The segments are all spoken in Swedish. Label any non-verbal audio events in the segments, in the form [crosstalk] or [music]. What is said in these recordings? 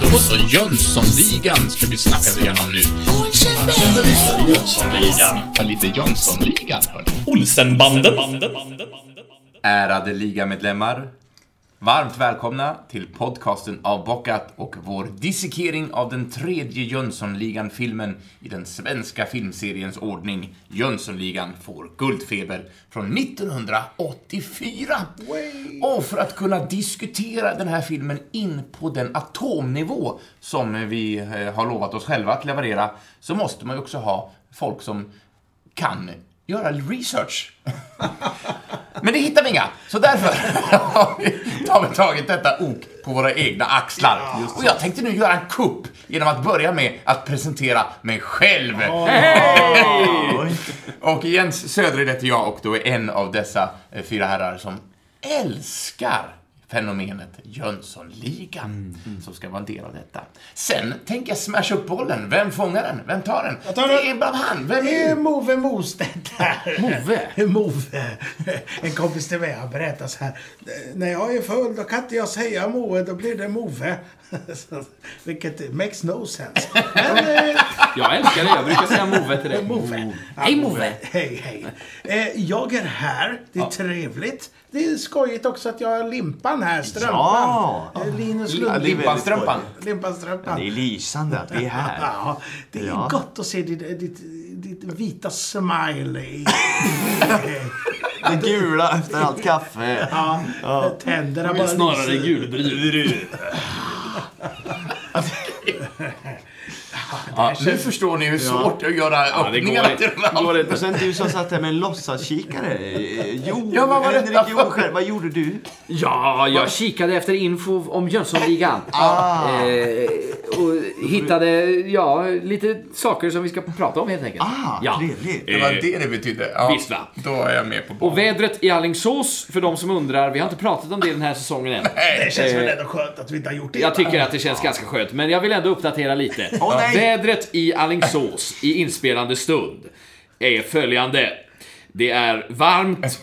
Då så, Jönssonligan ska vi snacka igenom nu. Jönssonligan. Ta lite Jönssonligan, hörni. Olsenbanden. Ärade ligamedlemmar. Varmt välkomna till podcasten Avbockat och vår dissekering av den tredje Jönssonligan-filmen i den svenska filmseriens ordning. Jönssonligan får guldfeber från 1984. Och för att kunna diskutera den här filmen in på den atomnivå som vi eh, har lovat oss själva att leverera så måste man ju också ha folk som kan göra research. Men det hittar vi inga, så därför [laughs] har vi tagit detta ok på våra egna axlar. Och jag tänkte nu göra en kupp genom att börja med att presentera mig själv. [laughs] Och Jens Södered heter jag och då är en av dessa eh, fyra herrar som älskar fenomenet Jönssonligan som ska vara en del av detta. Sen tänker jag smasha upp bollen. Vem fångar den? Vem tar den? Jag tar den. Det är bara han. Vem Det är är Move Mostedt här. Move? Move. En kompis till mig har berättat så här. När jag är full då kan inte jag säga Moe, då blir det Move. [laughs] Vilket makes no sense. Men, eh, Jag älskar det. Jag brukar säga move till det. Move. Hej, Move. Hej, hej. Eh, jag är här. Det är trevligt. Det är skojigt också att jag har Limpan här, Strumpan. Ja. Eh, Linus Ja, Lundin. det är Limpan Strumpan? Limpan Strumpan. Det är lysande att vi är här. [laughs] Ja, det är Ja. gott att se ditt, ditt, ditt vita smile i... [laughs] Det gula efter allt kaffe. Ja, tänderna bara Snarare lyser. gulbrun. [laughs] Ja, nu förstår ni hur svårt det är att göra Ja, det öppningarna går, till de här. går Och sen du som satt där med en låtsaskikare. Eh, Jo, Ja, vad var Henrik för- Jonskär, vad gjorde du? Ja, jag kikade efter info om Jönssonligan. Eh, och hittade, ja, lite saker som vi ska prata om helt enkelt. Ah, ja. trevligt. Det var det det betydde. Ja, Visst, va? Då är jag med på Och banan. vädret i Alingsås, för de som undrar, vi har inte pratat om det den här säsongen än. Det känns väl Eh, ändå skönt att vi inte har gjort det. Jag tycker att det känns ganska skönt, men jag vill ändå uppdatera lite. Åh, nej. Vädret i Alingsås i inspelande stund är följande. Det är varmt,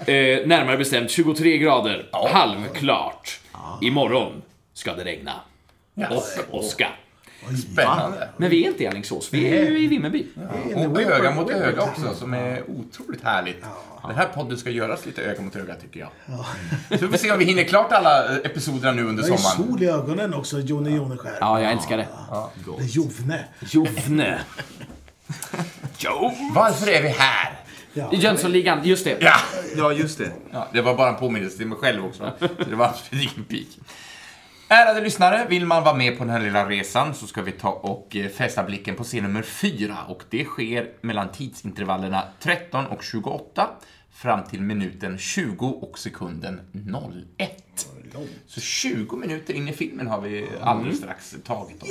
eh, närmare bestämt 23 grader, halvklart. Imorgon ska det regna. Och åska. Spännande. Men vi är inte i Alingsås, vi är ju i Vimmerby. Och öga mot öga också, som är otroligt härligt. Den här podden ska göras lite öga mot öga, tycker jag. Så vi får se om vi hinner klart alla eh, episoderna nu under Det är sommaren. sol i ögonen också, Jonny Joneskär. Ja, jag älskar det. Det är Jovne. Jofne. [laughs] Varför är vi här? Ja. Jönssonligan, just det. Ja! Ja, just det. ja det var bara en påminnelse till mig själv också. [laughs] Så det var absolut ingen pik. Ärade lyssnare, vill man vara med på den här lilla resan så ska vi ta och eh, fästa blicken på scen nummer 4 och det sker mellan tidsintervallerna 13 och 28 fram till minuten 20 och sekunden 01. Så 20 minuter in i filmen har vi alldeles strax tagit oss.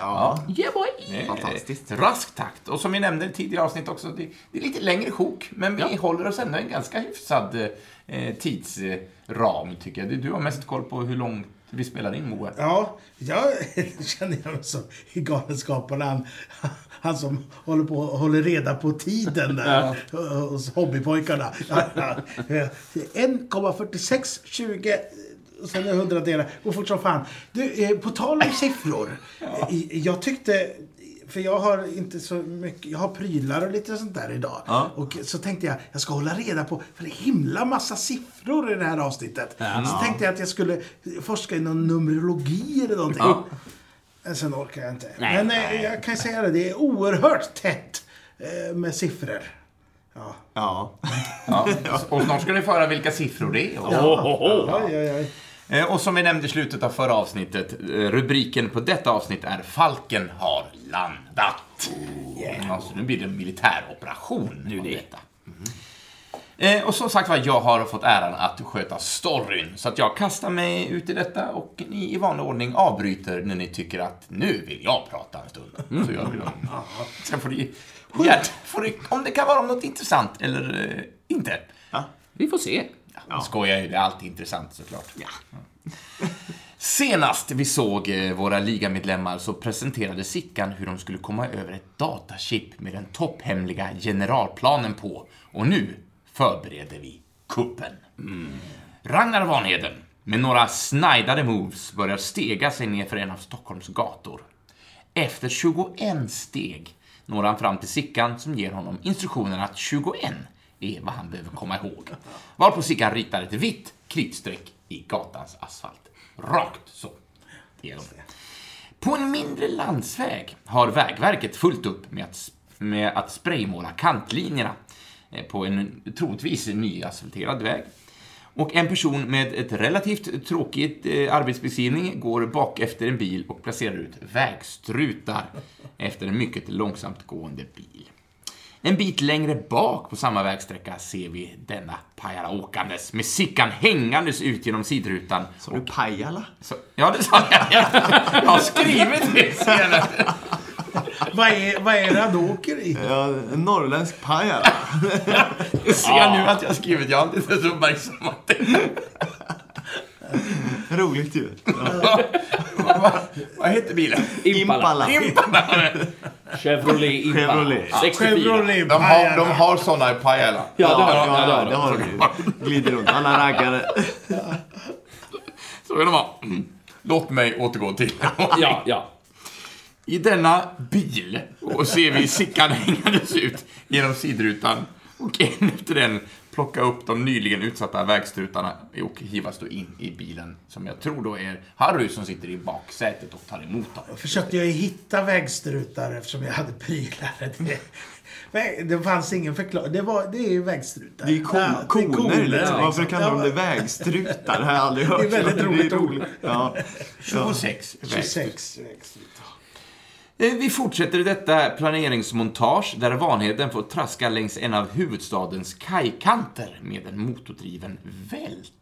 Ja. Yeah boy! Det är Fantastiskt. Rask takt. Och som vi nämnde i tidigare avsnitt också, det, det är lite längre sjok, men vi håller oss ändå i en ganska hyfsad eh, tidsram, tycker jag. Du, har mest koll på hur långt vi spelar in, Moa. Ja, jag [laughs] känner jag mig som i Galenskaparna. Han, han som håller på håller reda på tiden där hos hobbypojkarna. Ja, ja. 1,4620 och sen är hundradelar. Går fort som fan. Du, eh, på tal om siffror. eh, Jag tyckte... För jag har inte så mycket, jag har prylar och lite sånt där idag. Och så tänkte jag, jag ska hålla reda på, för det är himla massa siffror i det här avsnittet. Så tänkte jag att jag skulle forska i någon numerologi eller någonting. Men sen orkar jag inte. Nej, Men eh, jag kan säga det, det är oerhört tätt eh, med siffror. Ja. Ja. Ja. Och snart ska ni få höra vilka siffror det är. Och, Oj, oj, oj. Eh, och som vi nämnde i slutet av förra avsnittet, eh, rubriken på detta avsnitt är Falken har landat. Ja, så nu blir det en militär operation nu detta. Eh, och som sagt var, jag har fått äran att sköta storyn. Så att jag kastar mig ut i detta och ni i vanlig ordning avbryter när ni tycker att nu vill jag prata en stund. Så gör vi då. Sen får ni, Gert, får ni, om det kan vara om något intressant eller eh, inte. Vi får se. Ja. Skojar ju, det är alltid intressant såklart. [laughs] Senast vi såg eh, våra ligamedlemmar så presenterade Sickan hur de skulle komma över ett datachip med den topphemliga generalplanen på. Och nu förbereder vi kuppen. Ragnar Vanheden, med några snajdade moves, börjar stega sig ner för en av Stockholms gator. Efter 21 steg når han fram till Sickan som ger honom instruktionen att 21 är vad han behöver komma ihåg. Varpå Sickan ritar ett vitt kritstreck i gatans asfalt. Rakt så. På en mindre landsväg har Vägverket fullt upp med att, med att spraymåla kantlinjerna eh, på en troligtvis nyasfalterad väg. Och en person med ett relativt tråkigt eh, arbetsbeskrivning går bak efter en bil och placerar ut vägstrutar efter en mycket långsamt gående bil. En bit längre bak på samma vägsträcka ser vi denna Pajala åkandes med Sickan hängandes ut genom sidrutan. Sa du Pajala? Så, ja, det sa jag. Jag har skrivit det senare. Vad är, vad är det han åker i? Ja, en norrländsk Pajala. [laughs] Jag ser nu att jag har skrivit, jag har inte så uppmärksammat det. Roligt ju. Vad, [laughs] vad heter bilen? Impala. Impala. Chevrolet Impala. Chevrolet. 64. Chevrolet De har, de har såna i Pajala. Ja, det har de. Ja, det har det de. har du. Glider runt. Alla raggare. Så vill de ha. Låt mig återgå till Ja, ja. I denna bil och ser vi Sickan hängandes ut genom sidrutan och en efter en plocka upp de nyligen utsatta vägstrutarna och hivas då in i bilen som jag tror då är Harry som sitter i baksätet och tar emot dem. försökte jag ju hitta vägstrutar eftersom jag hade prylar. Det, fanns ingen förklaring. Det, var, det är ju vägstrutar. Det är kon, Ja, koner. liksom. Varför kallar de det vägstrutar? Det har jag aldrig hört. [laughs] Det är väldigt roligt ord. Ja. 26 vägstrutar. 26 vägstrutar. Eh, Vi fortsätter i detta planeringsmontage där Vanheden får traska längs en av huvudstadens kajkanter med en motordriven vält.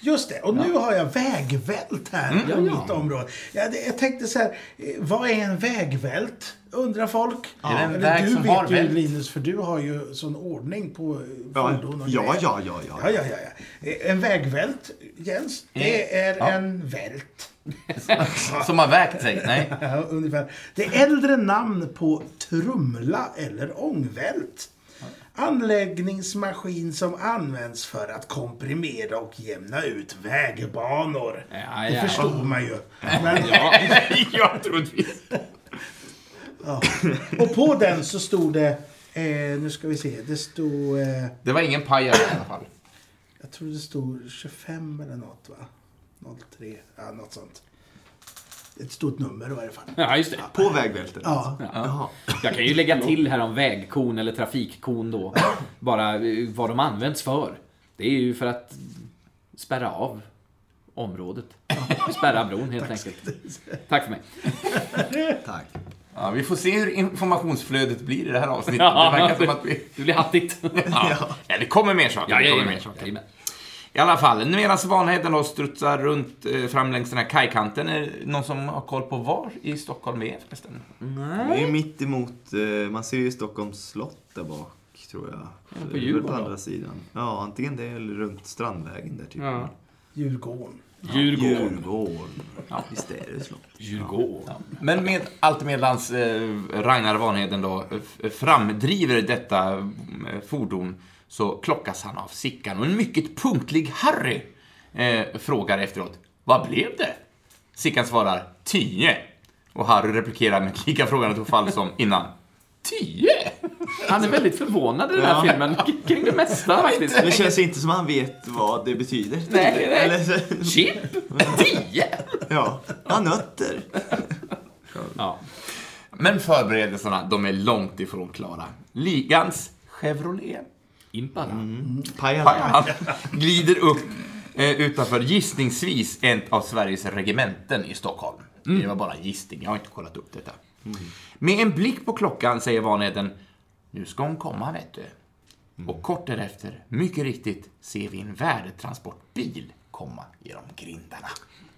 Just det, och nu har jag vägvält här Mm. mitt område. Jag, jag tänkte så här, eh, vad är en vägvält? Undrar folk. En Eller väg du vet ju vält? Linus, för du har ju sån ordning på Ja, fordon och ja, ja, ja, ja. Ja, ja, ja, ja. Eh, En vägvält, Jens, det är Ja. en vält. [laughs] Som har vägt sig? Nej. [laughs] Ja, ungefär. Det är äldre namn på trumla eller ångvält. Anläggningsmaskin som används för att komprimera och jämna ut vägbanor. Ja, Det ja. förstod man ju. Men, [laughs] jag trodde vi... ja. Och på den så stod det, eh, nu ska vi se, det stod, eh, Det var ingen pajare i alla fall. jag tror det stod 25 eller något va? 03, ja något sånt. Ett stort nummer i varje fall. Ja, just det. På vägvältet? Ja. Jaha. Jag kan ju lägga till här om vägkon eller trafikkon då. Bara eh, vad de används för. Det är ju för att spärra av området. Spärra bron helt enkelt. Tack för mig. Tack. Ja, vi får se hur informationsflödet blir i det här avsnittet. Ja, det verkar som att vi... Det blir hattigt. Ja. ja, det kommer mer saker. Ja, det ja, kommer ja, mer saker. I alla fall, medan Vanheden då strutsar runt eh, fram längs den här kajkanten, är det någon som har koll på var i Stockholm vi är förresten? Det är mitt emot, eh, man ser ju Stockholms slott där bak, tror jag. på är väl Djurgården på andra sidan. Ja, antingen det eller runt Strandvägen där typ. Ja. Djurgården. Djurgården. Djurgården. Ja, visst är det slott. Djurgården. Men med allt medans eh, Ragnar Vanheden då eh, framdriver detta eh, fordon så klockas han av Sickan och en mycket punktlig Harry eh, frågar efteråt Vad blev det? Sickan svarar 10 och Harry replikerar med lika frågande tonfall som innan 10? Han är väldigt förvånad i den här Ja. filmen kring det mesta [laughs] faktiskt. Det känns inte som han vet vad det betyder. Nej, nej. Eller, Chip? 10? ja, ja, nötter. Ja. Men förberedelserna, de är långt ifrån klara. Ligans Chevrolet Impala. Pajala. Han [laughs] glider upp eh, utanför gissningsvis ett av Sveriges regementen i Stockholm. Det var bara gissning, jag har inte kollat upp detta. Med en blick på klockan säger Vanheden, nu ska hon komma vet du. Och kort därefter, mycket riktigt, ser vi en värdetransportbil komma genom grindarna.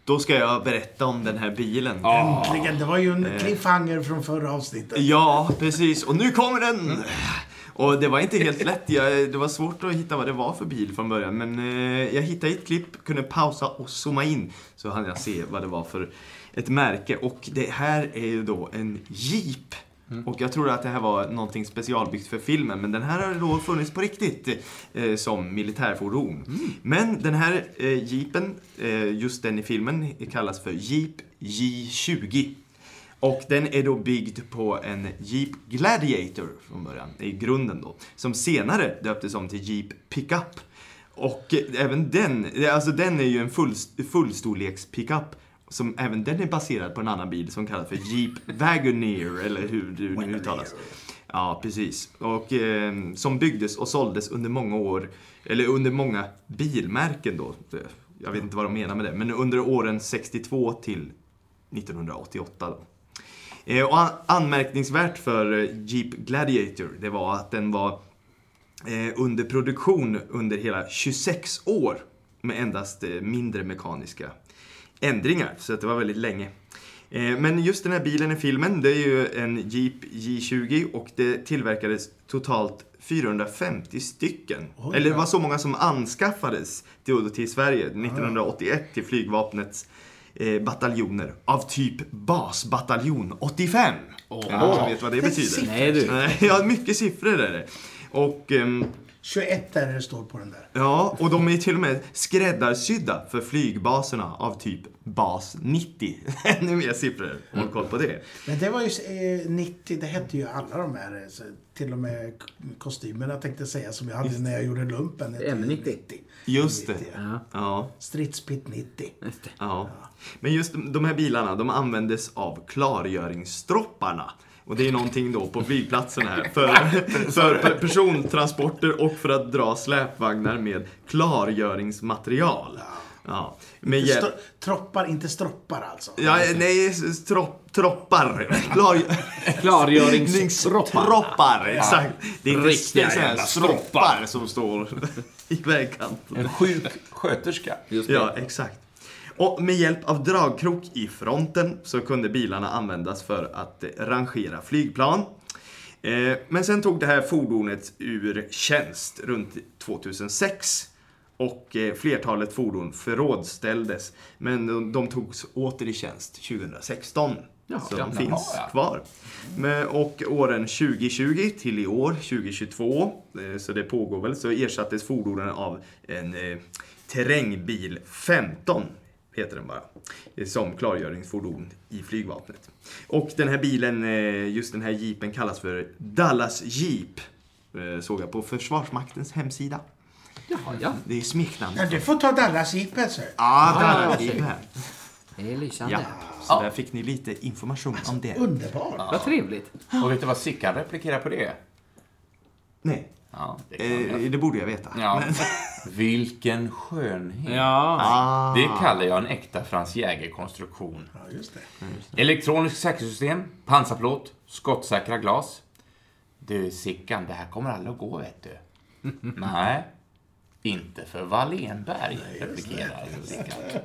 Då ska jag berätta om den här bilen. Äntligen, det var ju en cliffhanger från förra avsnittet. Ja, precis. Och nu kommer den! Och det var inte helt lätt. Jag, det var svårt att hitta vad det var för bil från början. Men eh, jag hittade ett klipp, kunde pausa och zooma in. Så hann jag se vad det var för ett märke. Och det här är ju då en Jeep Och jag trodde att det här var någonting specialbyggt för filmen, men den här har då funnits på riktigt eh, som militärfordon. Men den här eh, jeepen, eh, just den i filmen, kallas för Jeep J20. Och den är då byggd på en Jeep Gladiator från början, i grunden då. Som senare döptes om till Jeep Pickup. Och även den, alltså den är ju en full, fullstorleks pickup. Som även den är baserad på en annan bil som kallas för Jeep Wagoneer, eller hur det nu uttalas. Ja, precis. Och eh, som byggdes och såldes under många år, eller under många bilmärken då. Jag vet inte vad de menar med det, men under åren 62 till 1988 då. Eh, och an- anmärkningsvärt för eh, Jeep Gladiator, det var att den var eh, under produktion under hela 26 år med endast mindre mekaniska ändringar. Så det var väldigt länge. Men just den här bilen i filmen, det är ju en Jeep J20 och det tillverkades totalt 450 stycken. Oj, Eller det var så många som anskaffades till, till Sverige 1981 till flygvapnets eh, bataljoner av typ basbataljon 85. Oh. Ja, vet vad det Det är betyder? siffror. Nej du. Ja, mycket siffror är det. Och, ehm, 21 där det står på den där. ja, och de är till och med skräddarsydda för flygbaserna av typ bas 90. [laughs] Ännu mer siffror. Håll koll på det. Men det var ju eh, 90, det hette ju alla de här, eh, så, till och med kostymerna tänkte jag säga som jag hade när jag gjorde lumpen. hette M90. 90. Just det. 90, ja. Ja, Ja, Stridspitt 90. just det. ja. Men just de- här bilarna, de användes av klargöringsstropparna. Och det är någonting då på flygplatsen här [laughs] för, för per- persontransporter och för att dra släpvagnar med klargöringsmaterial. Ja. Med hjälp... Troppar, inte stroppar alltså. Ja, nej, tropp, troppar. Klar... Klargöringsstroppar. Troppar, exakt. Det är inte Riktiga jävla stroppar som står [laughs] i vägkanten. En sjuk sköterska. Ja, exakt. Och med hjälp av dragkrok i fronten så kunde bilarna användas för att eh, rangera flygplan. Eh, Men sen tog det här fordonet ur tjänst runt 2006. Och eh, flertalet fordon förrådställdes. Men de, de togs åter i tjänst 2016. Jaha, så de jaha, finns ja. kvar. Men, och åren 2020 till i år, 2022, eh, så det pågår väl, så ersattes fordonen av en eh, terrängbil 15 heter den bara, eh, som klargöringsfordon i flygvapnet. Och den här bilen, eh, just den här jeepen kallas för Dallas Jeep. Eh, Såg jag på Försvarsmaktens hemsida. Jaha, ja. Det är smeknamn. Ja, du får ta Dallas jeepet så. Ja, Ah, Dallas. Jeep här. Det är lysande. Ja, så där fick ni lite information om det. Underbart. Vad trevligt. Och vet du vad Sickan replikerar på det? Nej, Ja, det eh, det borde jag veta. Ja. [laughs] Vilken skönhet. Ja. Ah. Det kallar jag en äkta Frans Jäger-konstruktion. Ja, just det. Elektroniskt säkerhetssystem, pansarplåt, skottsäkra glas. Du Sickan, det här kommer aldrig att gå vet du. [laughs] Nej, inte för Wallenberg, replikerar Sickan.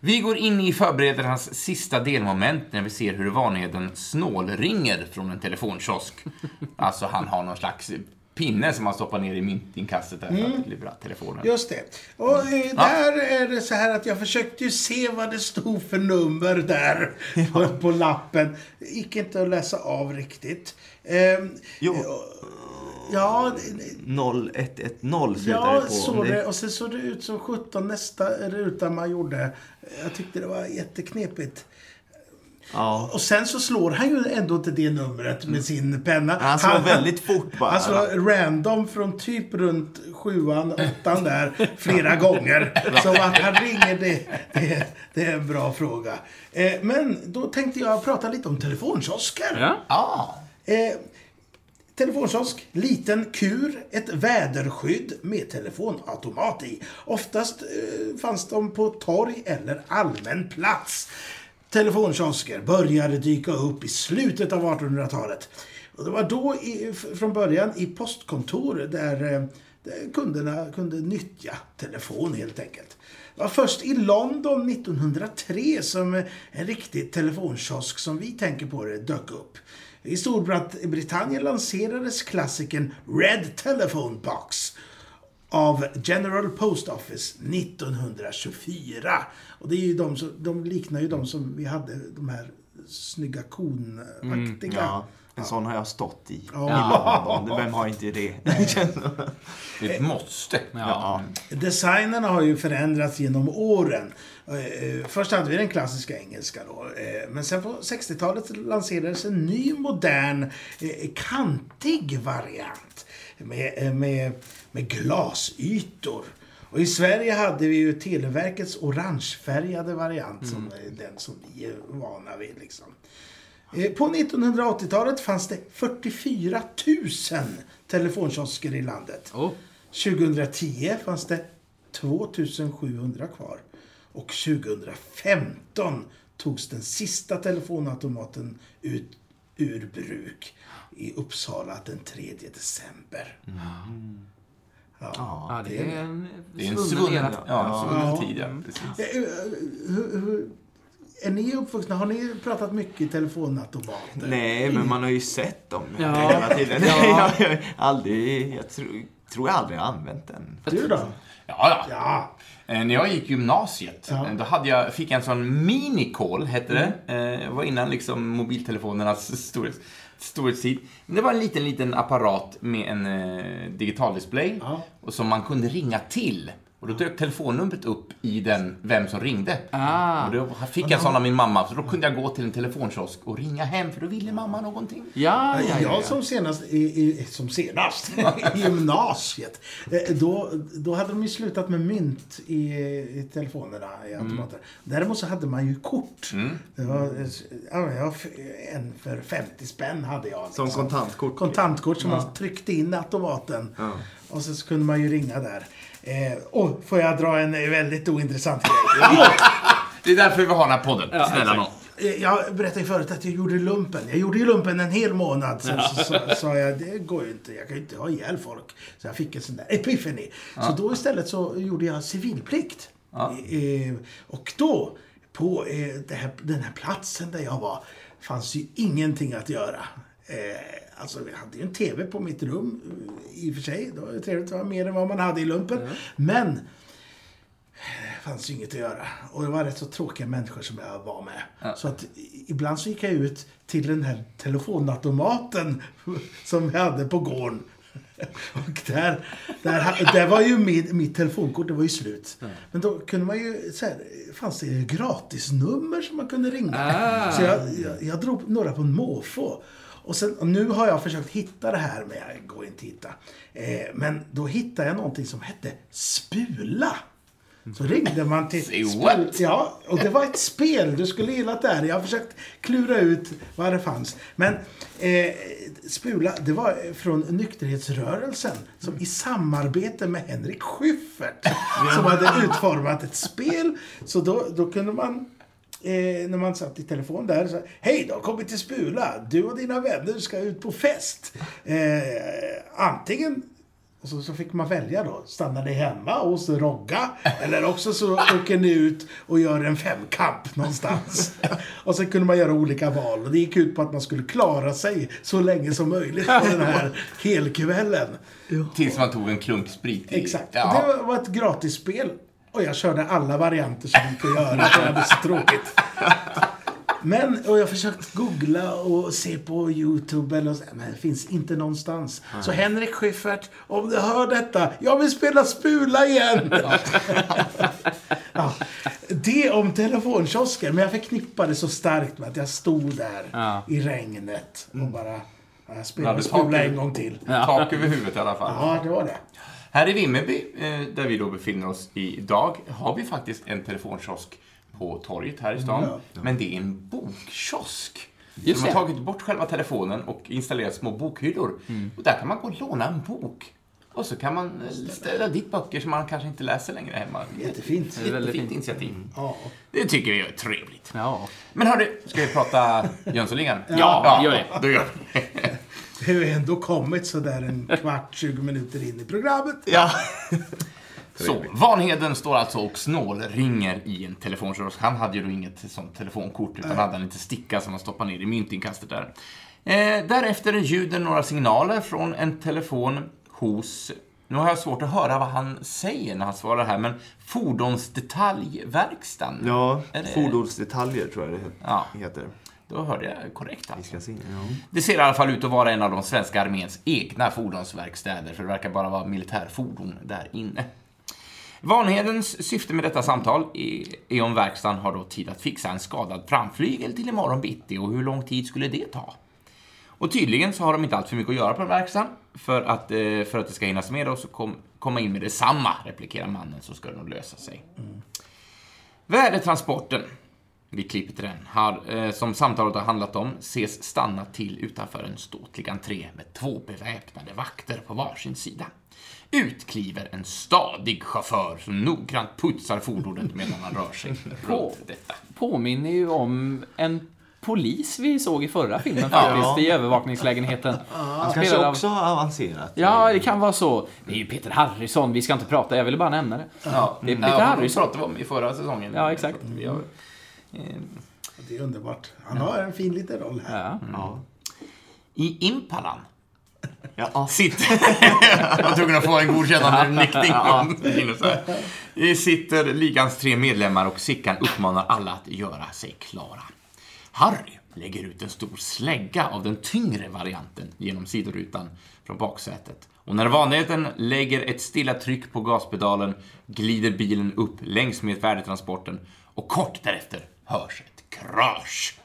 Vi går in i förberedelsernas sista delmoment när vi ser hur vanligheten snålringer från en telefonkiosk. [laughs] Alltså han har någon slags pinne som han stoppar ner i myntinkastet där för att lura telefonen. Just det. Och eh, där är det så här att jag försökte ju se vad det stod för nummer där på, på lappen. Gick inte att läsa av riktigt. Ehm, Jo. Ja, det- 0110 slutar ja det på. så det. Och sen såg det ut som 17 nästa ruta man gjorde. Jag tyckte det var jätteknepigt. Ja. Och sen så slår han ju ändå inte det numret med sin penna. Han slår väldigt fort bara. Han slår random från typ runt sjuan, åttan där flera gånger. [laughs] Så att han ringer, det, det, det är en bra fråga. Eh, men då tänkte jag prata lite om telefonkiosker. Ja. Ah, Eh, telefonkiosk, liten kur, ett väderskydd med telefonautomat i. Oftast eh, fanns de på torg eller allmän plats. Telefonkiosker började dyka upp i slutet av 1800-talet. Och det var då i, från början i postkontor där, eh, där kunderna kunde nyttja telefon helt enkelt. Det var först i London 1903 som en riktig telefonkiosk som vi tänker på det dök upp. I Storbritannien lanserades klassikern Red Telephone Box av General Post Office 1924. Och det är ju de, som, de liknar ju de som vi hade, de här snygga kon-aktiga. Ja, en sån har jag stått i. Ja. I barndom. Vem har inte det? [laughs] Det är ett måste. ja. Designerna har ju förändrats genom åren. Eh, Först hade vi den klassiska engelska då. eh, Men sen på 60-talet lanserades en ny modern eh, kantig variant. Med, eh, med, med glasytor. Och i Sverige hade vi ju Televerkets orangefärgade variant som är den som vi är vana vid. Liksom. Eh, På 1980-talet fanns det 44 000 telefonkiosker i landet. Oh. 2010 fanns det 2700 kvar. Och 2015 togs den sista telefonautomaten ut ur bruk i Uppsala den 3 december. Ja. Ja, det är en Det är en svunnen ja, svunnen Ja. tid, ja. Precis. Hur- hur- Är ni uppvuxna? Har ni pratat mycket i telefonautomater? Nej, men man har ju sett dem Ja. [laughs] hela tiden. Ja. [laughs] jag, jag, aldrig, jag tror, tror jag aldrig har använt den. Du då? Ja, ja. Eh, När jag gick gymnasiet, Ja. eh, då hade jag, fick jag en sån minicall, hette det. Eh, Det var innan liksom mobiltelefonernas storhets, storhetstid. Det var en liten, liten apparat med en eh, digital display Ja. och som man kunde ringa till. Och då dök telefonnumret upp i den, vem som ringde. Ah. Och då fick jag sån av min mamma, så då kunde jag gå till en telefonkiosk och ringa hem, för då ville mamma någonting. Ja, ja, ja. Jag som senast, i, i, som senast [laughs] i gymnasiet, eh, då, då hade de ju slutat med mynt i, i telefonerna, i automater. Däremot så hade man ju kort. Det var, eh, ja, jag, en för 50 spänn hade jag. Som liksom. kontantkort. Kontantkort som man tryckte in i automaten. Och så, så kunde man ju ringa där. Eh, och får jag dra en eh, väldigt ointressant grej? [laughs] Det är därför vi har den här podden. Snälla nån. Eh, Jag berättade ju förut att jag gjorde lumpen. Jag gjorde ju lumpen en hel månad. Så så- sa jag, det går ju inte. Jag kan ju inte ha ihjäl folk. Så jag fick en sån där epiphany. Så då istället så gjorde jag civilplikt. Eh, Och då, på eh, det här, den här platsen där jag var, fanns ju ingenting att göra. Eh, Alltså, vi hade ju en TV på mitt rum eh, i och för sig. Det var ju trevligt. Det var mer än vad man hade i lumpen. Men det fanns ju inget att göra. Och det var rätt så tråkiga människor som jag var med. Så att ibland så gick jag ut till den här telefonautomaten [laughs] som jag hade på gården. [laughs] Och där, där, där var ju mitt, mitt telefonkort, det var ju slut. Men då kunde man ju, så här, fanns det gratisnummer som man kunde ringa. Ah. Så jag, jag, jag drog några på en måfå. Och, sen, och nu har jag försökt hitta det här, men jag går inte att hitta. Eh, men då hittade jag någonting som hette Spula. Så ringde man till... What? Ja, och det var ett spel. Du skulle gilla det här. Jag har försökt klura ut vad det fanns. Men eh, Spula, det var från nykterhetsrörelsen som i samarbete med Henrik Schyffert som hade utformat ett spel. Så då, då kunde man Eh, när man satt i telefon där så Hej, du har kommit till Spula. Du och dina vänner ska ut på fest. Eh, antingen och så, så fick man välja då. Stannar ni hemma hos Rogga? Eller också så åker ni ut och gör en femkamp någonstans. Och så kunde man göra olika val. Och det gick ut på att man skulle klara sig så länge som möjligt på den här helkvällen. Tills man tog en klunk sprit i. Exakt. Ja. Det var ett gratisspel. Och jag körde alla varianter som gick att göra. För jag hade så tråkigt. Men, och jag har försökt googla och se på YouTube eller så, men det finns inte någonstans. Så Henrik Schyffert, om du hör detta, jag vill spela Spula igen! ja, det om telefonkiosker, men jag förknippade så starkt med att jag stod där Ja. i regnet och bara, ja, jag Ja, spelade det Spula en gång till. Tak över huvudet i alla fall. Ja, det var det. Här i Vimmerby, eh, där vi då befinner oss idag, har vi faktiskt en telefonkiosk på torget här i stan. Men det är en bokkiosk. Just de har det. tagit bort själva telefonen och installerat små bokhyllor. Och där kan man gå och låna en bok. Och så kan man eh, ställa dit böcker som man kanske inte läser längre hemma. Jättefint. är väldigt Jättefint fint. initiativ. Ja. Det tycker vi är trevligt. Ja. Men hörru, ska vi prata [laughs] Jönssonligan? Ja, gör det. Då gör vi. Det har ju ändå kommit sådär en kvart, 20 minuter in i programmet. Ja. [laughs] Så, Vanheden står alltså och snålringer i en telefonkiosk. Han hade ju då inget sånt telefonkort, utan hade en liten sticka som han stoppade ner i myntinkastet där. Eh, därefter ljuder några signaler från en telefon hos, nu har jag svårt att höra vad han säger när han svarar här, men Fordonsdetaljverkstan. Ja, fordonsdetaljer tror jag det Ja. Då hörde jag korrekt. Alltså. se. Ja. Det ser i alla fall ut att vara en av de svenska arméns egna fordonsverkstäder, för det verkar bara vara militärfordon där inne. Vanhedens syfte med detta samtal är, om verkstaden har då tid att fixa en skadad framflygel till imorgon bitti och hur lång tid skulle det ta? Och tydligen så har de inte allt för mycket att göra på den verkstaden för att, eh, för att det ska hinnas med och så kom, komma in med detsamma, replikerar mannen, så ska det nog lösa sig. Värdetransporten, vi klipper till den, har, eh, som samtalet har handlat om, ses stanna till utanför en ståtlig entré med två beväpnade vakter på varsin sida. Ut kliver en stadig chaufför som noggrant putsar fordonet medan han rör sig [laughs] runt detta. Påminner ju om en polis vi såg i förra filmen faktiskt, i övervakningslägenheten. [laughs] Han kanske av- också har avancerat. Ja, det kan vara så. Det är ju Peter Harrison, vi ska inte prata, jag ville bara nämna det. Ja, Det är Peter ja, Harrison. pratade vi om i förra säsongen. Ja, exakt. Eh, Det är underbart. Han har en fin liten roll här. Ja. Ja. I Impalan Ja. sitter... [laughs] jag var tvungen att få en godkännande nickning. Det sitter ligans tre medlemmar och Sickan uppmanar alla att göra sig klara. Harry lägger ut en stor slägga av den tyngre varianten genom sidorutan från baksätet. Och när vanligheten lägger ett stilla tryck på gaspedalen glider bilen upp längs med värdetransporten och kort därefter hörs ett krasch.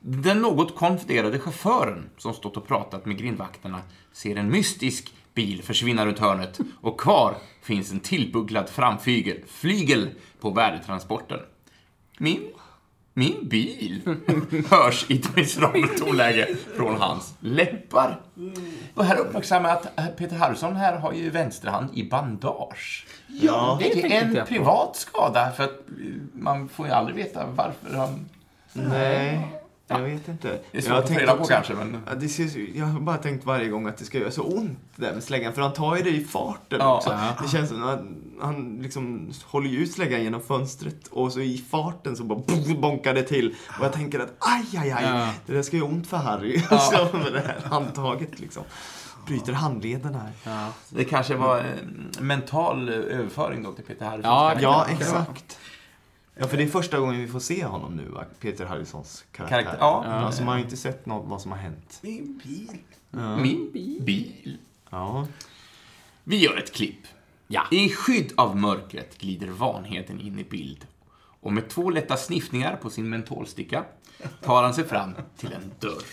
Den något konfunderade chauffören som stått och pratat med grindvakterna ser en mystisk bil försvinna runt hörnet och kvar finns en tillbugglad framflygel flygel på värdetransporten. Min, min bil [laughs] hörs i ett miserabelt tonläge från hans läppar. Och här uppmärksammar jag att Peter Harrison här har ju vänsterhand i bandage. Ja. Det är en privat skada för att man får ju aldrig veta varför han Nej, jag vet inte. Det är svårt Jag att tänkte reda på också- kanske, men... Ja, det ser, så- jag har bara tänkt varje gång att det ska göra så ont det där med släggan, för han tar ju det i farten Ja. också. Ja. Det känns som att han, han liksom håller ju ut släggan genom fönstret och så i farten så bara bonkar det till. Och jag tänker att aj, aj, aj, Ja. det där ska göra ont för Harry. [laughs] så med det här handtaget liksom. Bryter handleden här. Ja. Det kanske var en mental överföring då till Peter Harrison. Ja, Ja, exakt. Ja, för det är första gången vi får se honom nu, va? Peter Harrisons karaktär. Karaktär, ja. Alltså, man har ju inte sett något, vad som har hänt. Min bil. Min bil. Ja. Vi gör ett klipp. Ja. I skydd av mörkret glider vanheten in i bild. Och med två lätta sniffningar på sin mentolsticka tar han sig fram till en dörr.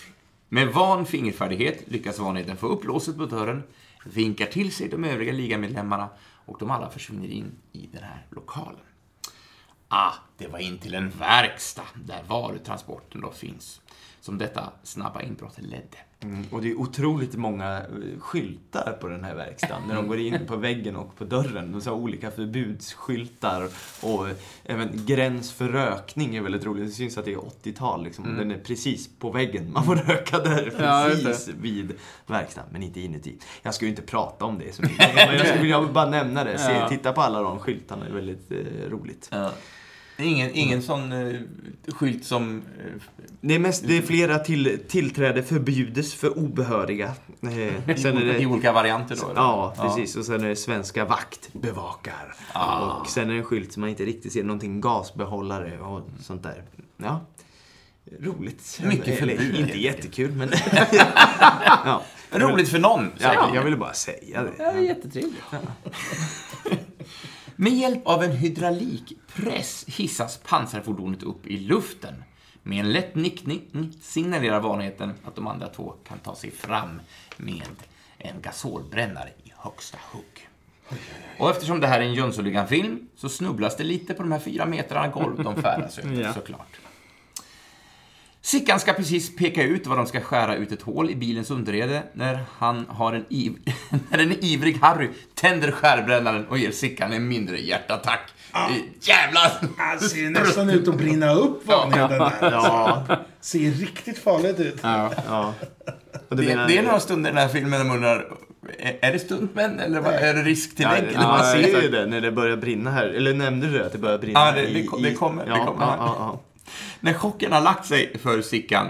Med van fingerfärdighet lyckas vanheten få upp låset på dörren, vinkar till sig de övriga ligamedlemmarna och de alla försvinner in i den här lokalen. Ah, det var in till en verkstad där varutransporten då finns, som detta snabba inbrott ledde. Mm, och det är otroligt många eh, skyltar på den här verkstaden. När de går in på väggen och på dörren. Så har olika förbudsskyltar. Och eh, även gräns för rökning är väldigt roligt. Det syns att det är 80-tal. Liksom. Den är precis på väggen. Man får röka där Ja, precis vid verkstaden. Men inte inuti. Jag ska ju inte prata om det så mycket. [laughs] Men jag skulle vilja bara nämna det. Se, Ja. titta på alla de skyltarna. Det är väldigt eh, roligt. Ingen, ingen sån eh, skylt som... Eh, Det är, mest, det är flera till, tillträde förbjudes för obehöriga. Eh, sen är I det, olika varianter då? eller? Ja, precis. Och sen är det svenska vakt bevakar. Och sen är det en skylt som man inte riktigt ser. Någonting gasbehållare och sånt där. Ja. Roligt. Mycket Eller, förbud, helt Inte jättekul, men... [laughs] ja. Roligt för någon, Ja, jag ville bara säga Ja, det det. är jättetrevligt. Med hjälp av en hydraulikpress hissas pansarfordonet upp i luften. Med en lätt nickning signalerar vanligheten att de andra två kan ta sig fram med en gasolbrännare i högsta hugg. Och eftersom det här är en Jönssonligan-film så snubblas det lite på de här fyra metrarna golv de färdas över, [laughs] Ja. såklart. Sickan ska precis peka ut var de ska skära ut ett hål i bilens underrede när han har en, iv [laughs] när en ivrig Harry tänder skärbrännaren och ger Sickan en mindre hjärtattack. Ah. Jävlar! Han ser nästan ut att brinna upp vanligheten där. Ja, Ser riktigt farligt ut. Ja. ja. Det, menar- det är några stunder i den här filmen där man undrar, är det stuntmän eller vad- är det risk till Ja, det- man ser ju det när det börjar brinna här. Eller nämnde du det, att det börjar brinna? Ja, det- det i- det kommer- det Ja, kommer. ja, ja, ja. När chocken har lagt sig för Sickan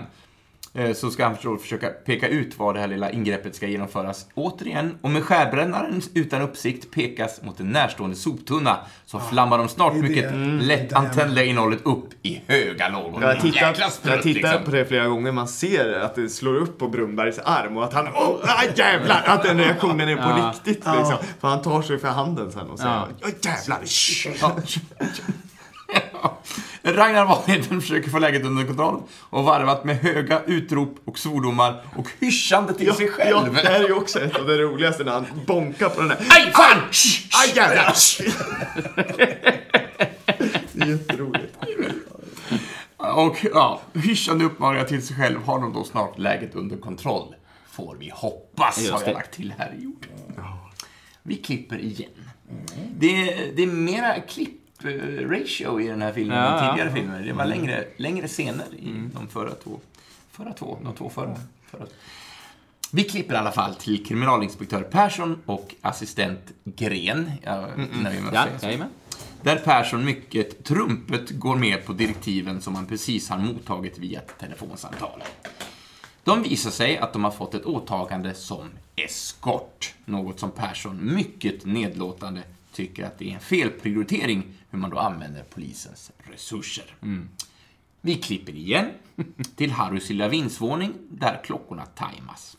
eh, så ska han försöka peka ut var det här lilla ingreppet ska genomföras. Återigen, och med skärbrännaren utan uppsikt pekas mot en närstående soptunna så flammar de snart mycket Mm. lätt antändliga innehållet upp i höga lågor. Jag har tittat, jag tittat liksom. på det flera gånger. Man ser att det slår upp på Brunnbergs arm och att han, åh, ah, jävlar! Att den reaktionen är på Ja. riktigt liksom. För han tar sig för handen sen och säger, Ja. ja jävlar! Shh." [laughs] Ja. Ragnar Wahlheden försöker få läget under kontroll och varvat med höga utrop och svordomar och hyschande till sig Ja, själv. det här är ju också ett av det roligaste när han bonkar på den där. Aj, fan! Aj jävlar! Det är jätteroligt. Och ja, hyschande uppmaningar till sig själv har de då snart läget under kontroll. Får vi hoppas, har jag lagt till här i jorden. Vi klipper igen. Det, är- det är mera klipp-ratio i den här filmen Ja, än ja. tidigare filmer. Det var längre, längre scener i de förra två. Förra två? De två förra. förra. Vi klipper i alla fall till kriminalinspektör Persson och assistent Gren. Jag nöjer mig med att Ja. Där Persson mycket trumpet går med på direktiven som han precis har mottagit via telefonsamtal. De visar sig att de har fått ett åtagande som eskort. Något som Persson mycket nedlåtande tycker att det är en felprioritering hur man då använder polisens resurser. Vi klipper igen till Harrys lilla vindsvåning där klockorna tajmas.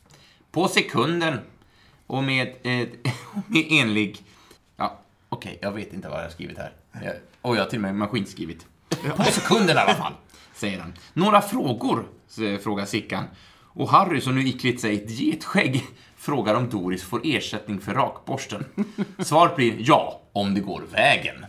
På sekunden och med, eh, [laughs] med enlig... Ja, okej, jag vet inte vad jag har skrivit här. Jag, och jag har till och med maskinskrivit. På sekunden i alla fall, säger han. Några frågor, frågar Sickan. Och Harry, som nu iklätt sig ett getskägg, frågar om Doris får ersättning för rakborsten. Svaret blir ja, om det går vägen.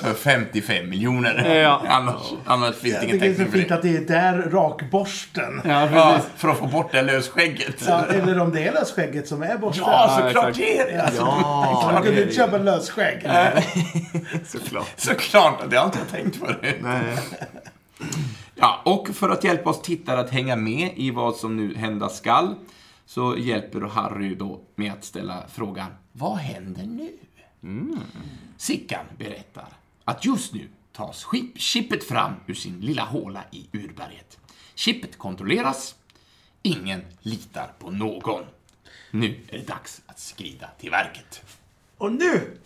för 55 miljoner. Ja. Annars, annars finns det Jag ingen tycker det är så täckning för fint det. att det är där rakborsten. Ja, Ja, för att få bort det lösskägget. Ja, eller om det är lösskägget som är borsten. Ja, såklart det är det. Ja, Man det är inte köpa lösskägg. [laughs] såklart. Såklart, det har inte jag tänkt förut. Nej. Ja, och för att hjälpa oss tittare att hänga med i vad som nu hända skall så hjälper Harry då med att ställa frågan Vad händer nu? Sickan berättar att just nu tas chip, chippet fram ur sin lilla håla i urberget. Chippet kontrolleras. Ingen litar på någon. Nu är det dags att skrida till verket. Och nu!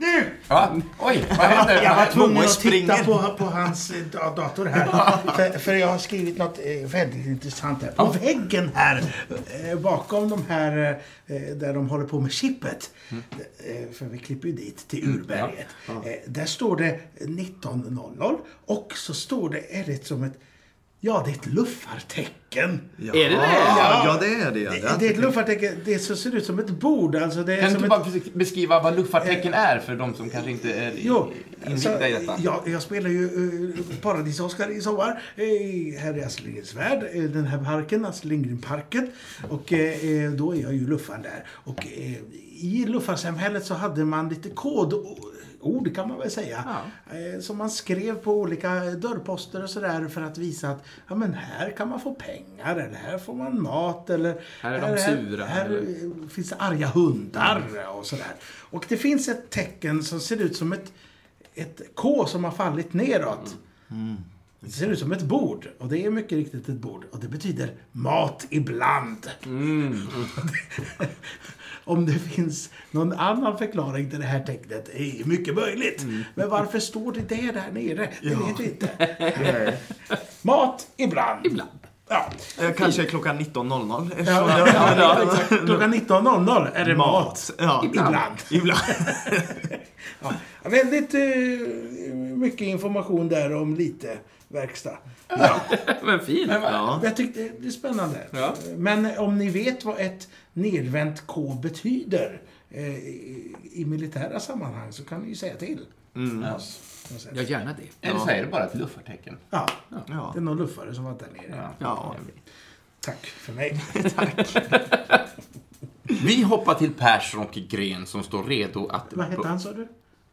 Nu! Va? Oj, vad händer? Jag var tvungen att titta på, på hans eh, da- dator här. för, för jag har skrivit något eh, väldigt intressant här. På väggen här, eh, bakom de här, där de håller på med chippet. Eh, för vi klipper ju dit till urberget. Eh, där står det 19.00 och så står det, är det som ett, ja det är ett luffartecken. Ja, Är det det? Ja, ja det är det. Det, det är ett luffartecken, det så ser ut som ett bord. Alltså det är Kan som du ett, bara försöka beskriva vad luffartecken är för de som kanske inte är Jo, så, inbyggda i detta? jag, jag spelar ju uh, Paradis-Oscar i sommar. Eh, här i Astrid Lindgrens Värld, eh, den här parken, Astrid Lindgren-parken. Och eh, då är jag ju luffaren där. Och eh, i luffarsamhället så hade man lite kodord kan man väl säga. Eh, som man skrev på olika dörrposter och sådär för att visa att ja, men här kan man få pengar eller här får man mat eller Här är de sura, Här, eh, finns det arga hundar och sådär. Och det finns ett tecken som ser ut som ett, ett K som har fallit neråt. Det ser ut som ett bord. Och det är mycket riktigt ett bord. Och det betyder mat ibland. [laughs] [laughs] Om det finns någon annan förklaring till det här tecknet är mycket möjligt. Men varför står det det där nere? Det vet vi inte. [laughs] Mat ibland. Ibland. Ja. Eh, Kanske klockan 19.00. Ja, ja, ja. Klockan 19.00 är det mat. Mat. Ja. Ibland. Ibland. [laughs] Ja, väldigt eh, mycket information där om lite verkstad. Ja, [laughs] Men fint. Ja. jag tyckte det är spännande. Ja. Men om ni vet vad ett nedvänt K betyder eh, i, i militära sammanhang så kan ni ju säga till. något sätt. Ja, gärna det. Eller så är det bara ett luffartecken. Ja, Ja. det är någon luffare som var där nere. Ja. Tack för mig. [laughs] [laughs] Vi hoppar till Persson och Gren som står redo att... Vad hette han sa du?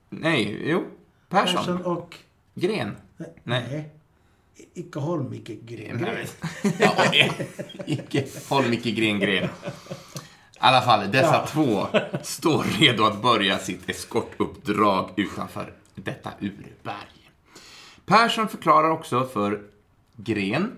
Nej, jo. Persson. Persson och... Gren. Nej. Nej. Icke Holm, icke Gren. Ja, det- Icke. Håll Micke Gren Gren. I alla fall, dessa två står redo att börja sitt eskortuppdrag utanför detta urberg. Persson förklarar också för Gren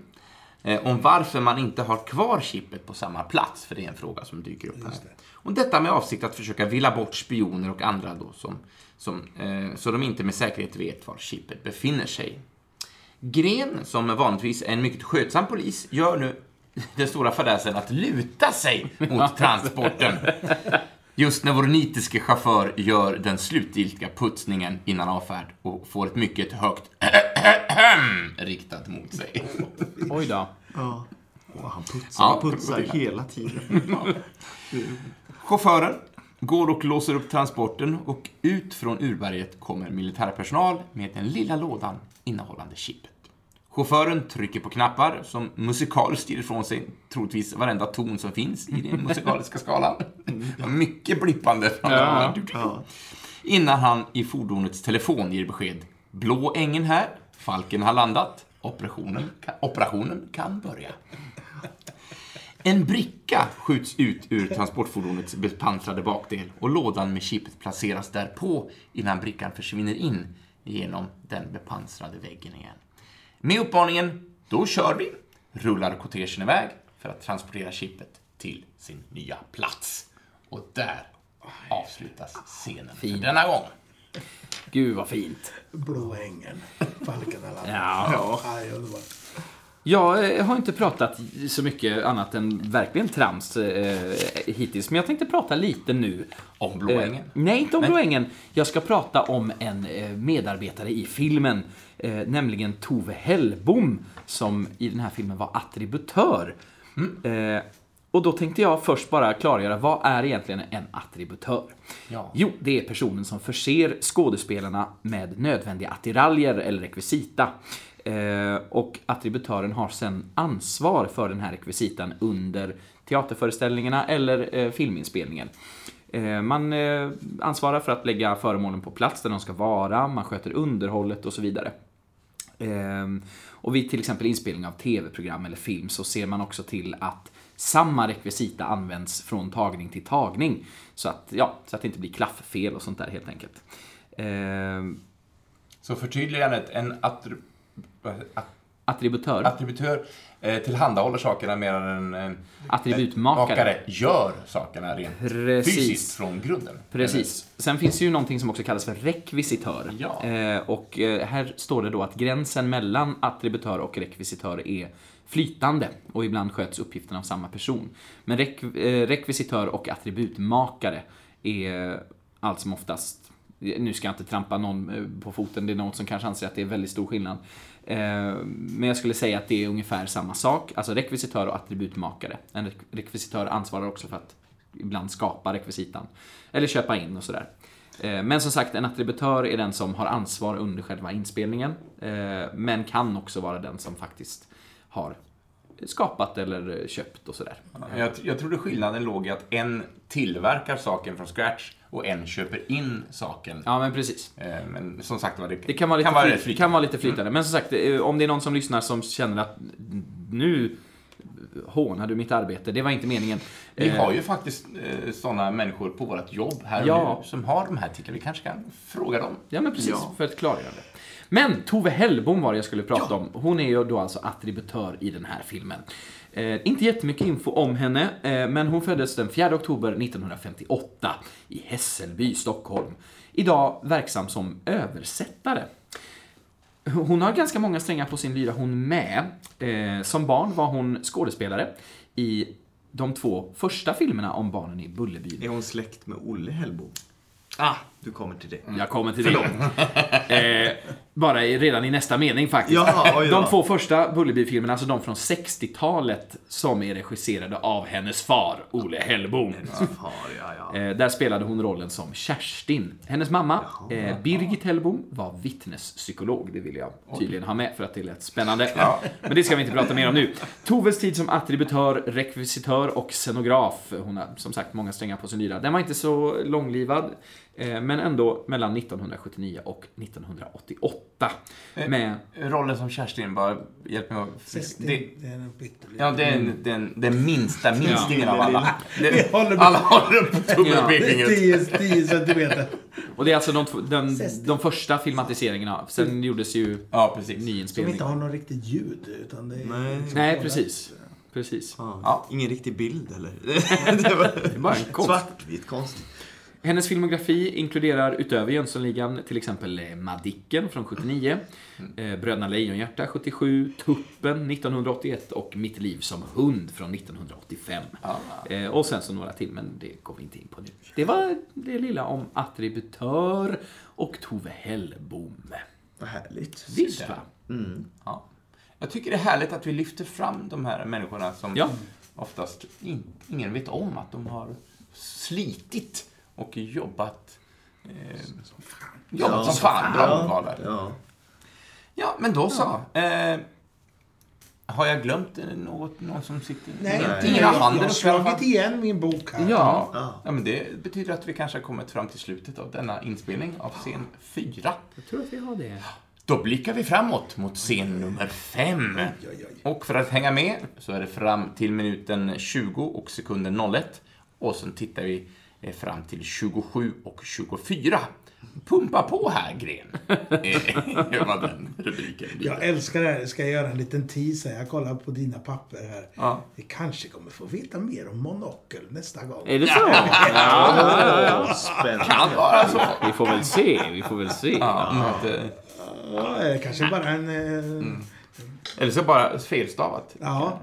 eh, om varför man inte har kvar chippet på samma plats, för det är en fråga som dyker upp här. Och detta med avsikt att försöka villa bort spioner och andra då som, som, eh, så de inte med säkerhet vet var chippet befinner sig. Gren, som vanligtvis är en mycket skötsam polis, gör nu [laughs] den stora fadäsen att luta sig mot [laughs] transporten. Just när vår nitiske chaufför gör den slutgiltiga putsningen innan avfärd och får ett mycket högt [clears throat] riktat mot sig. [laughs] Oj då. Ja. Och han putsar Ja, och putsar hela tiden. Chauffören går och låser upp transporten och ut från urberget kommer militärpersonal med den lilla lådan innehållande chippet. Chauffören trycker på knappar som musikaliskt ger ifrån sig troligtvis varenda ton som finns i den musikaliska [laughs] skalan. Mycket blippande. Ja. Ja. Innan han i fordonets telefon ger besked. Blå ängen här, Falken har landat, operationen kan, operationen kan börja. En bricka skjuts ut ur transportfordonets bepansrade bakdel och lådan med chippet placeras därpå innan brickan försvinner in genom den bepansrade väggen igen. Med uppmaningen ”Då kör vi” rullar kortegen iväg för att transportera chippet till sin nya plats. Och där avslutas scenen för Fint. denna gång. Gud vad fint. Blå ängen. Falken alla. Ja. Ja. Aj, underbart. Jag eh, har inte pratat så mycket annat än verkligen trams eh, hittills, men jag tänkte prata lite nu. Om Blå ängen? Eh, nej, inte om Blå ängen. Jag ska prata om en eh, medarbetare i filmen, eh, nämligen Tove Hellbom, som i den här filmen var attributör. Eh, och då tänkte jag först bara klargöra, vad är egentligen en attributör? Ja. Jo, det är personen som förser skådespelarna med nödvändiga attiraljer eller rekvisita. Eh, och attributören har sedan ansvar för den här rekvisitan under teaterföreställningarna eller eh, filminspelningen. Eh, man ansvarar för att lägga föremålen på plats där de ska vara, man sköter underhållet och så vidare. Och vid till exempel inspelning av tv-program eller film så ser man också till att samma rekvisita används från tagning till tagning. Så att, ja, så att det inte blir klafffel och sånt där helt enkelt. Ehm, Så förtydligandet, en attri att- attributör, attributör eh, tillhandahåller sakerna medan en, en Attributmakare. makare gör sakerna rent Precis. fysiskt från grunden. Precis. Sen finns det ju någonting som också kallas för rekvisitör. Ja. Eh, och eh, här står det då att gränsen mellan attributör och rekvisitör är flytande och ibland sköts uppgiften av samma person. Men rek eh, rekvisitör och attributmakare är allt som oftast nu ska jag inte trampa någon eh, på foten, det är någon som kanske anser att det är väldigt stor skillnad. Eh, men jag skulle säga att det är ungefär samma sak, alltså rekvisitör och attributmakare. En rekvisitör ansvarar också för att ibland skapa rekvisitan. Eller köpa in och sådär. Men som sagt, en attributör är den som har ansvar under själva inspelningen. Men kan också vara den som faktiskt har skapat eller köpt och sådär. Jag, jag trodde skillnaden låg i att en tillverkar saken från scratch och en köper in saken. Ja, men precis. Eh, Men som sagt var, det, Det kan vara lite, rätt fly- flytande. kan vara lite flytande. Men som sagt, eh, om det är någon som lyssnar som känner att nu hånar du mitt arbete, det var inte meningen. Vi Eh, har ju faktiskt sådana människor på vårt jobb här Ja. och nu som har de här titlarna. Vi kanske kan fråga dem. Ja, men precis. Ja. För ett klargörande. Men Tove Hellbom var det jag skulle prata om. Hon är ju då alltså attributör i den här filmen. Eh, inte jättemycket info om henne, eh, men hon föddes den 4 oktober 1958 i Hässelby, Stockholm. Idag verksam som översättare. Hon har ganska många strängar på sin lyra hon med. Eh, som barn var hon skådespelare i de två första filmerna om barnen i Bullerbyn. Är hon släkt med Olle Hellbom? Ah, du kommer till det. Jag kommer till det. [laughs] Eh, bara i, redan i nästa mening faktiskt. Jaha, oj de två första Bullerby-filmerna, alltså de från 60-talet, som är regisserade av hennes far, Ole Hellbom. Far, ja, ja. Eh, där spelade hon rollen som Kerstin. Hennes mamma, eh, Birgit Hellbom, var vittnespsykolog. Det vill jag tydligen ha med för att det lät spännande. [laughs] Men det ska vi inte prata mer om nu. Toves tid som attributör, rekvisitör och scenograf. Hon har som sagt många strängar på sin lyra. Den var inte så långlivad, men ändå mellan 1979 och 1988. 1988. Med, Rollen som Kerstin, bara hjälp mig att... Sestin, Det, det är en pytteliten. ja, det är den, den, den minsta minstingen av alla. Vi Det, håller på- alla håller på tummen pekfingret. 10, 10 centimeter. och det är alltså de, den, Sestin. de första filmatiseringarna. Sen gjordes ju Ja, precis. Som nyinspelning. inte har något riktigt ljud. Utan det är Nej. Nej, precis. Precis. Ja. Ja. Ingen riktig bild eller? [laughs] det var bara en konst. svartvitt konstigt. Hennes filmografi inkluderar utöver Jönssonligan till exempel eh, Madicken från 79, eh, Bröderna Lejonhjärta 77, Tuppen 1981 och Mitt liv som hund från 1985. Eh, och sen så några till, men det går vi inte in på nu. Det var det lilla om attributör och Tove Hellbom. Vad härligt. Visst va? Ja. Jag tycker det är härligt att vi lyfter fram de här människorna som Ja. oftast in, ingen vet om att de har slitit och jobbat eh, jobbat som fan. Bra ordval där. Ja. Ja, men då så. Eh, har jag glömt eh, något? Någon som sitter... Nej, inte ingen jag. har Jag har slagit igen min bok här. Ja. Ja. ja, men det betyder att vi kanske har kommit fram till slutet av denna inspelning av scen 4. Jag tror att vi har det. Då blickar vi framåt mot scen nummer 5. Och för att hänga med så är det fram till minuten 20 och sekunden 01. Och sen tittar vi fram till 27 och 24. Pumpa på här, Gren. Eh, [laughs] Det var den rubriken. Jag älskar det här. Ska jag göra en liten teaser? Jag kollar på dina papper här. Ja. Vi kanske kommer få veta mer om monokel nästa gång. Är det så? [laughs] Spännande. Kan vara så. Vi får väl se, vi får väl se. Ja, eh, Ja, det är kanske bara en... eh, Mm. eller så bara felstavat. Ja.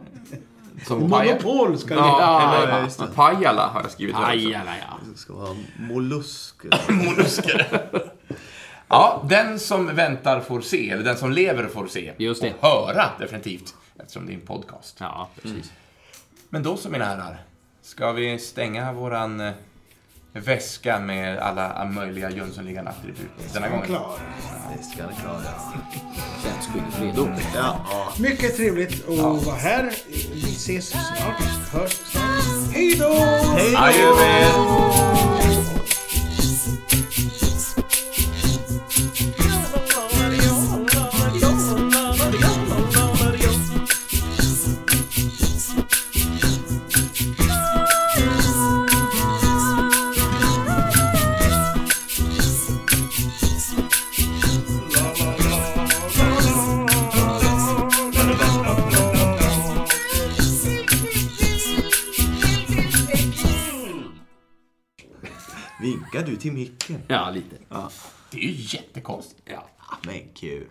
Som Pajala. Monopol ska det Ja, Ja, eller ja, det. Pajala har jag skrivit här också. aj, aj. Det ska vara mollusker. [laughs] Ja, den som väntar får se, eller den som lever får se. Just det. Och höra, definitivt. Eftersom det är en podcast. Ja, precis. Men då så, mina herrar. Ska vi stänga våran eh, väska med alla möjliga Jönssonligan-attribut denna gången? Klar. Det ska det klara. Känns skyldigt redo. Ja. Mycket trevligt att vara här. Vi ses snart. Hörs snart. Hej då! Adjö med Vinkar du till micken? Ja, lite. Ja. Det är ju jättekonstigt. Ja. Men kul.